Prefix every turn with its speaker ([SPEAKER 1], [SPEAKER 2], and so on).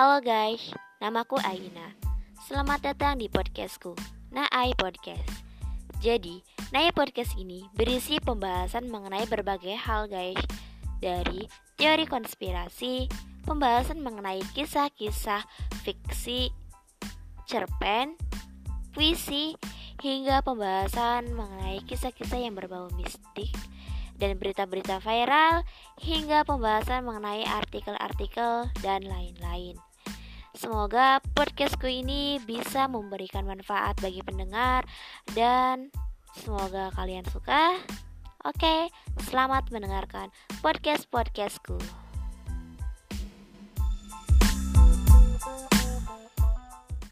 [SPEAKER 1] Halo guys, namaku Aina. Selamat datang di podcastku, Naai Podcast. Jadi, Naai Podcast ini berisi pembahasan mengenai berbagai hal guys. Dari teori konspirasi, pembahasan mengenai kisah-kisah fiksi, cerpen, puisi, hingga pembahasan mengenai kisah-kisah yang berbau mistik dan berita-berita viral hingga pembahasan mengenai artikel-artikel dan lain-lain. Semoga podcastku ini bisa memberikan manfaat bagi pendengar dan semoga kalian suka. Oke, selamat mendengarkan podcast-podcastku.